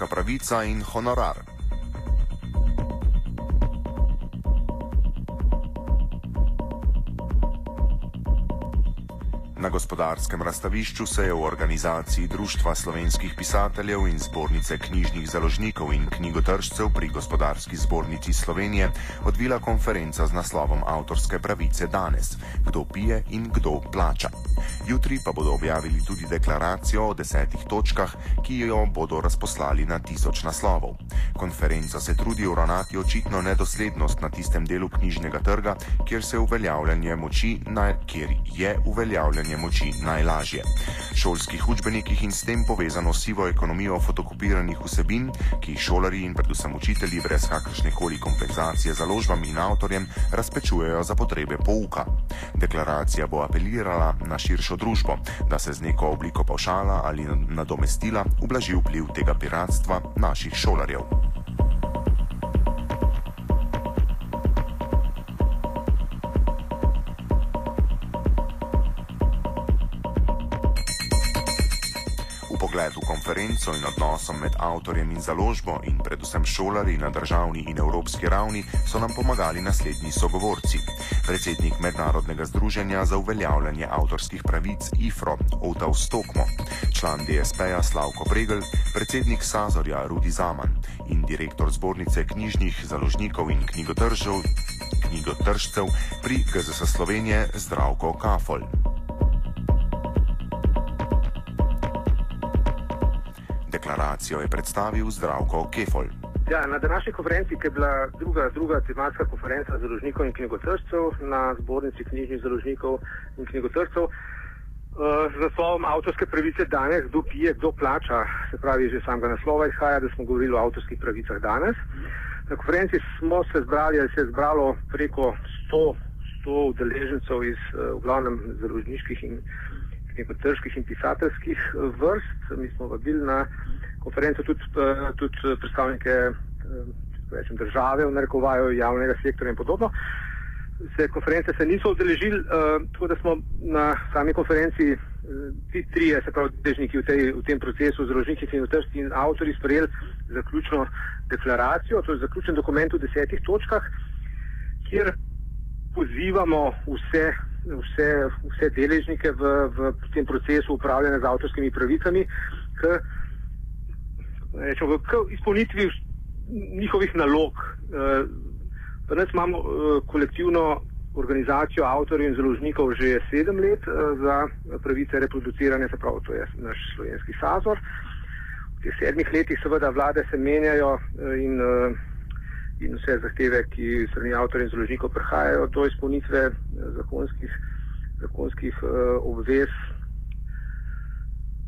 avtorska pravica in honorar. Na gospodarskem razstavišču se je v organizaciji Društva slovenskih pisateljev in zbornice knjižnih založnikov in knjigotržcev pri Gospodarski zbornici Slovenije odvila konferenca z naslovom Avtorske pravice danes: Kdo pije in kdo plača. Jutri pa bodo objavili tudi deklaracijo o desetih točkah, ki jo bodo razposlali na tisoč naslovov. Konferenca se trudi uravnati očitno nedoslednost na tistem delu knjižnega trga, kjer, moči, na, kjer je uveljavljanje moči najlažje. Šolskih učbenikih in s tem povezano sivo ekonomijo fotokopiranih vsebin, ki jih šolari in predvsem učitelji brez kakršne koli kompenzacije založbam in avtorjem razpečujejo za potrebe pouka. Deklaracija bo apelirala na širšo družbo, da se z neko obliko pavšala ali nadomestila ublaži vpliv tega piratstva naših šolarjev. Konferenco in odnosom med avtorjem in založbo in predvsem šolari na državni in evropski ravni so nam pomagali naslednji sogovorci. Predsednik Mednarodnega združenja za uveljavljanje avtorskih pravic IFRO Otav Stokmo, član DSP-ja Slavko Pregel, predsednik Sazorja Rudi Zaman in direktor zbornice knjižnih založnikov in knjigotržcev pri GZS Slovenije Zdravko Kafol. Deklaracijo je predstavil Zdravko Kefol. Ja, na današnji konferenci, ki je bila druga, druga tematska konferenca založnikov in knjigotržcev na zbornici knjižnih založnikov in knjigotržcev, uh, z naslovom avtorske pravice danes, kdo pije, kdo plača, se pravi, že samega naslova izhaja, da smo govorili o avtorskih pravicah danes. Na konferenci smo se zbrali, ali se je zbralo preko 100, 100 udeležencev iz uh, v glavnem založniških in knjigotrških in pisateljskih vrst. Mi smo vabili na konferenco tudi, eh, tudi predstavnike eh, rečem, države, v narekovaju javnega sektorja in podobno. Se konference se niso odeležili, uh, tako da smo na sami konferenci ti trije, se pravi, dežniki v, v tem procesu, zrožniki in utrsti in avtori sprejeli zaključno deklaracijo, to je zaključen dokument v desetih točkah, kjer pozivamo vse vse, vse deležnike v, v tem procesu upravljanja z avtorskimi pravicami k, rečemo, k izpolnitvi njihovih nalog. Eh, imamo eh, kolektivno organizacijo avtorjev in založnikov že sedem let eh, za pravice reproduciranja, se pravi, to je naš slovenski sazor. V teh sedmih letih seveda vlade se menjajo in in vse zahteve, ki strani avtorjev in založnikov prihajajo do izpolnitve zakonskih, zakonskih obvez,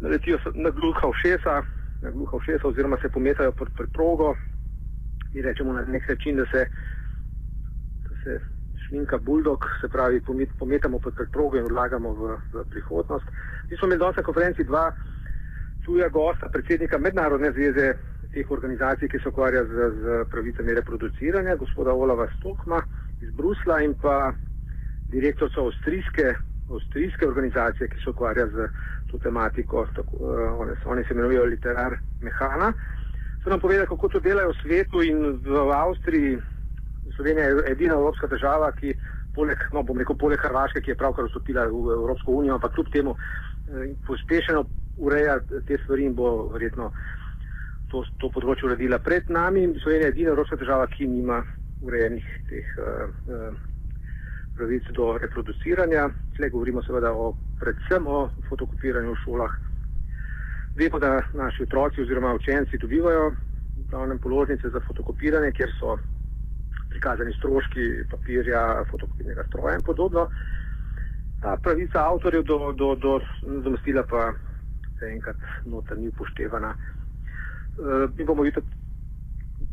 naletijo na gluha všesa, na gluha všesa oziroma se pometajo pod preprogo in rečemo na nek način, da se, da se šminka buldog, se pravi, pometamo pod preprogo in vlagamo v, v prihodnost. Mi smo imeli danes na konferenci dva tuja gosta, predsednika Mednarodne zveze teh organizacij, ki se ukvarja z, z pravicami reproduciranja, gospoda Olava Stokma iz Brusla in pa direktorca avstrijske, avstrijske organizacije, ki se ukvarja z to tematiko, tako, uh, one, one se imenujejo Literar Mehana. So nam povedali, kako to delajo v svetu in v Avstriji. Slovenija je edina evropska država, ki poleg, no bom rekel, poleg Hrvaške, ki je pravkar vstopila v Evropsko unijo, ampak kljub temu eh, pospešeno ureja te stvari in bo verjetno to, to področje uredila pred nami. Slovenija je edina evropska država, ki nima urejenih teh uh, uh, pravic do reproduciranja. Tle govorimo seveda o, predvsem o fotokopiranju v šolah. Vemo, da naši otroci oziroma učenci dobivajo pravne položnice za fotokopiranje, kjer so prikazani stroški papirja, fotokopirnega stroja in podobno. Ta pravica avtorjev do, do, do nadomestila pa zaenkrat noter ni upoštevana. Uh, mi bomo jutri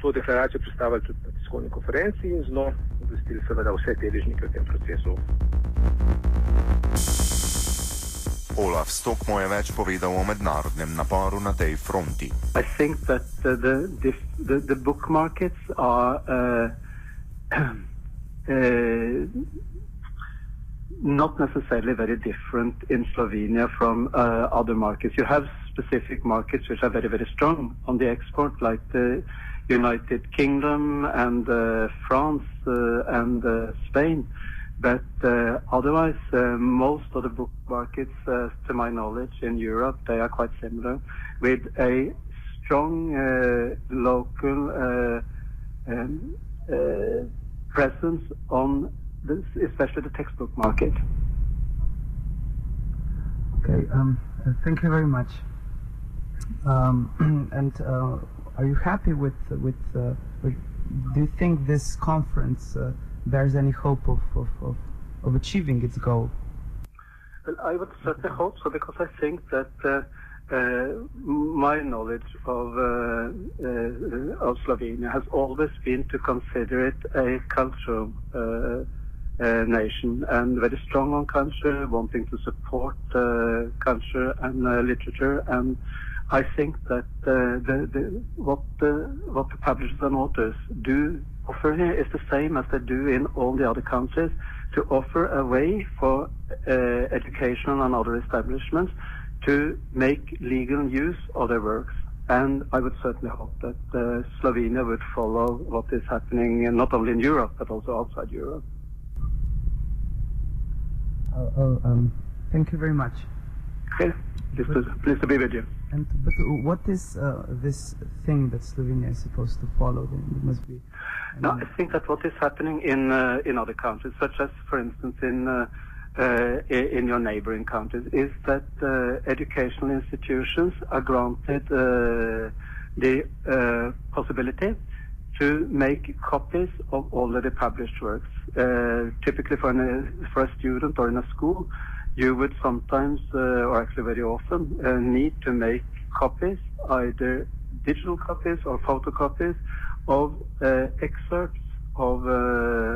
to deklaracijo predstavili tudi na tiskovni konferenci in z njo obvestili seveda vse deležnike v tem procesu. Olaf Stokmo je več povedal o mednarodnem naporu na tej fronti. Mislim, da the book markets are uh, uh, not necessarily very different in Slovenia from uh, other markets. You have specific markets which are very, very strong on the export, like the United Kingdom and uh, France uh, and uh, Spain. But uh, otherwise, uh, most of the book markets, uh, to my knowledge, in Europe, they are quite similar, with a strong local um, presence on this, especially the textbook market. Okay, um, thank you very much. Um, and uh, are you happy with with, uh, with? do you think this conference uh, bears any hope of, of, of, of, achieving its goal? Well, I would certainly hope so because I think that uh, uh, my knowledge of uh, of Slovenia has always been to consider it a cultural uh, nation and very strong on culture, wanting to support uh, culture and uh, literature. And I think that the, the, what, the, what the publishers and authors do offer here is the same as they do in all the other countries to offer a way for uh, educational and other establishments to make legal use of their works. And I would certainly hope that uh, Slovenia would follow what is happening not only in Europe but also outside Europe. Oh, oh, um, thank you very much. Okay, pleased to, pleased to be with you. And but what is uh, this thing that Slovenia is supposed to follow? Then it must be. I no, I think that what is happening in uh, in other countries, such as, for instance, in uh, uh in your neighboring countries, is that uh, educational institutions are granted uh, the possibility to make copies of already published works. Uh, typically for, an, for a student or in a school, you would sometimes, uh, or actually very often, uh, need to make copies, either digital copies or photocopies of uh, excerpts of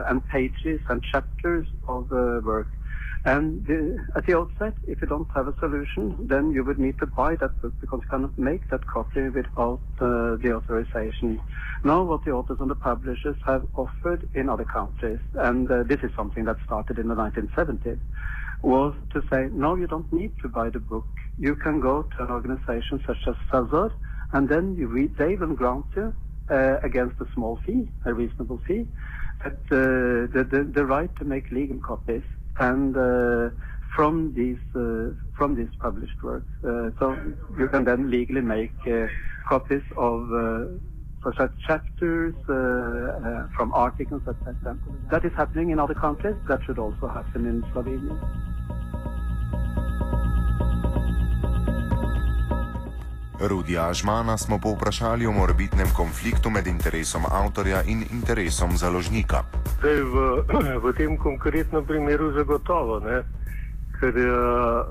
and pages and chapters of the work. And the, at the outset, if you don't have a solution, then you would need to buy that book because you cannot make that copy without uh, the authorization. Now, what the authors and the publishers have offered in other countries, and uh, this is something that started in the 1970s, was to say, no, you don't need to buy the book. You can go to an organization such as Sazor, and then you read, they will grant you uh, against a small fee, a reasonable fee, that, uh, the, the, the right to make legal copies and uh, from these uh, from these published works. Uh, so you can then legally make copies of for such chapters from articles, etc. That is happening in other countries. That should also happen in Slovenia. Rudija Ažmana smo povprašali o morbitnem konfliktu med interesom avtorja in interesom založnika. Zdaj, v, v tem konkretnem primeru zagotovo, ne? ker uh,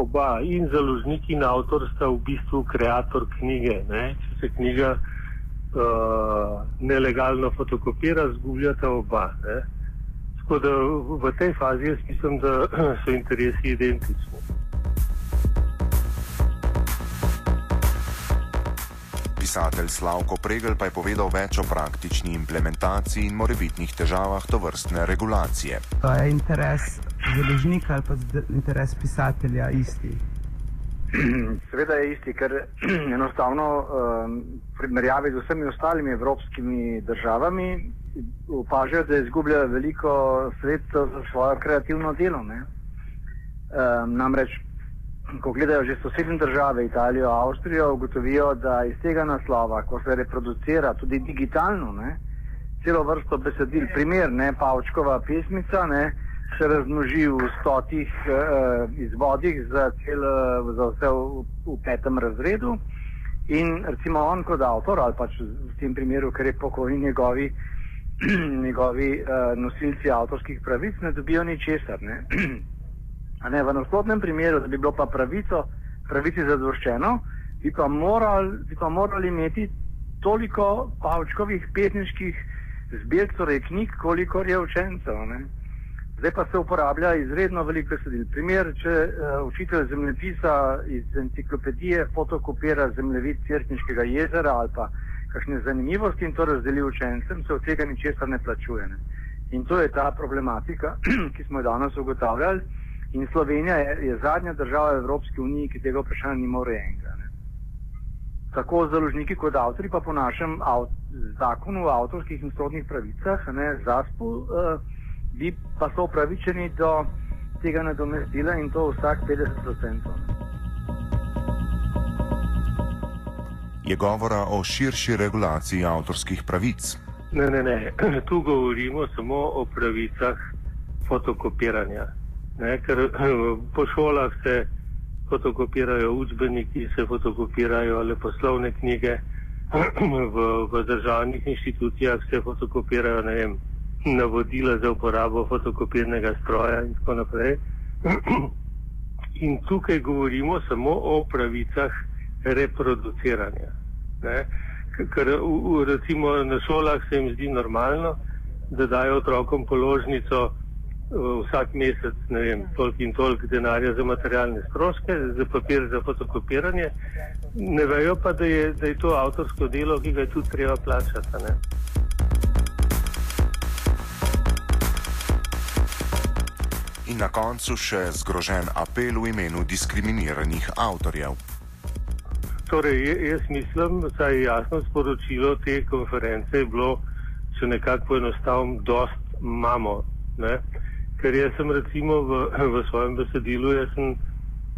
oba in založnik in avtor sta v bistvu kreator knjige. Ne? Če se knjiga uh, nelegalno fotokopira, zgubljata oba. Ne? Tako da v tej fazi jaz mislim, da so interesi identični. Pisatelj Slavko Pregel pa je povedal več o praktični implementaciji in morebitnih težavah to vrstne regulacije. Pa je interes založnika ali pa interes pisatelja isti? Seveda je isti, ker enostavno um, v primerjavi z vsemi ostalimi evropskimi državami opažajo, da izgubljajo veliko sredstev za svojo kreativno delo. Um, namreč ko gledajo že sosednje države, Italijo, Avstrijo, ugotovijo, da iz tega naslova, ko se reproducira tudi digitalno, ne, celo vrsto besedil, primer, ne, Pavčkova pesmica, ne, se razmnoži v stotih uh, izvodih za, cel, za vse v, v petem razredu. In recimo on kot avtor, ali pač v tem primeru, ker je pokojni njegovi, njegovi uh, nosilci avtorskih pravic, ne dobijo ničesar. Ne, v nasprotnem primeru, da bi bilo pa pravico, pravici zadoščeno, bi pa morali, bi pa morali imeti toliko pavčkovih pesniških zbirk, torej knjig, koliko je učencev. Ne. Zdaj pa se uporablja izredno veliko besedil. Primer, če uh, učitelj zemljepisa iz enciklopedije fotokopira zemljevid Cerkniškega jezera ali pa kakšne zanimivosti in to razdeli učencem, se od tega ničesar ne plačuje. Ne. In to je ta problematika, ki smo jo danes ugotavljali. In Slovenija je, je zadnja država Evropske unije, ki tega vprašanja nima urejenega. Tako založniki kot avtori, pa po našem av, zakonu o avtorskih in srodnih pravicah, ne, ZASP-u, uh, bi pa so upravičeni do tega nadomestila in to vsak 50%. Je govora o širši regulaciji avtorskih pravic. Ne, ne, ne. Tu govorimo samo o pravicah fotokopiranja. Ne, ker po šolah se fotokopirajo učbeniki, se fotokopirajo leposlovne knjige, v, v državnih inštitucijah se fotokopirajo vem, navodila za uporabo fotokopirnega stroja in tako naprej. In tukaj govorimo samo o pravicah reproduciranja. Ne? Ker recimo na šolah se jim zdi normalno, da dajo otrokom položnico vsak mesec, ne vem, toliko in toliko denarja za materialne stroške, za papir za fotokopiranje, ne vejo pa, da je, da je to avtorsko delo, ki ga je tudi treba plačati. Ne? In na koncu še zgrožen apel v imenu diskriminiranih avtorjev. Torej, jaz mislim, da je jasno sporočilo te konference bilo, če nekako poenostavim, dost imamo. Ne? Ker jaz sem recimo v, v svojem besedilu, jaz sem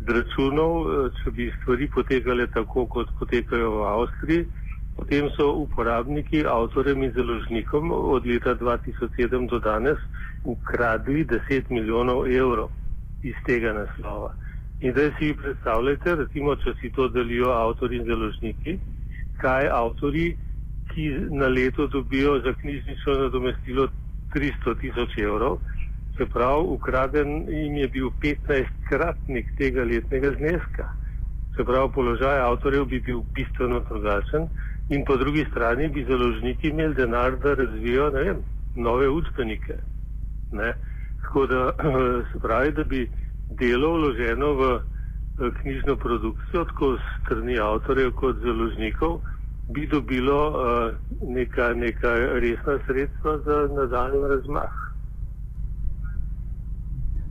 zračunal, eh, če bi stvari potekale tako, kot potekajo v Avstriji, potem so uporabniki, avtorjem in založnikom od leta 2007 do danes ukradli 10 milijonov evrov iz tega naslova. In zdaj si predstavljate, recimo, če si to delijo avtori in založniki, kaj avtori, ki na leto dobijo za knjižnično nadomestilo 300 tisoč evrov, Se pravi, ukraden jim je bil 15-kratnik tega letnega zneska. Se pravi, položaj avtorjev bi bil bistveno drugačen in po drugi strani bi založniki imeli denar, da razvijo vem, nove učbenike. Ne? Tako da se pravi, da bi delo vloženo v knjižno produkcijo, tako strani avtorjev kot založnikov, bi dobilo uh, neka, neka resna sredstva za nadaljni razmah.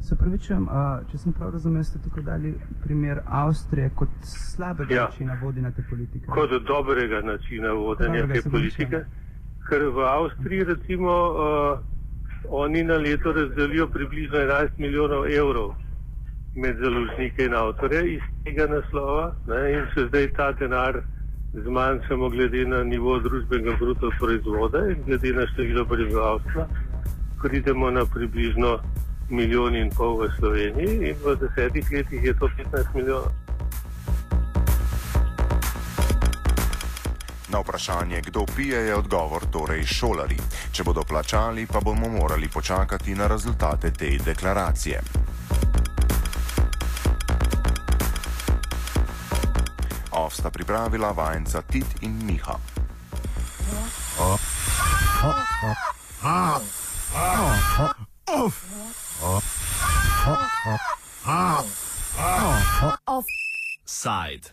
Se pravi, če, če sem prav razumel, ste tukaj dali primer Avstrije kot slabega ja. načina vodenja te politike. Kot dobrega načina vodenja te politike. Ker v Avstriji, recimo, uh, oni na leto razdelijo približno 11 milijonov evrov med založnike in avtore iz tega naslova. Ne, in če zdaj ta denar zmanjšamo glede na nivo družbenega bruto proizvoda in glede na število prebivalstva, pridemo na približno milijon in pol v Sloveniji in v desetih letih je to 15 milijonov. Na vprašanje, kdo pije, je odgovor torej šolari. Če bodo plačali, pa bomo morali počakati na rezultate te deklaracije. Ovsta pripravila vajenca Tit in Miha. Oh. Oh. Oh. Oh. Oh. side.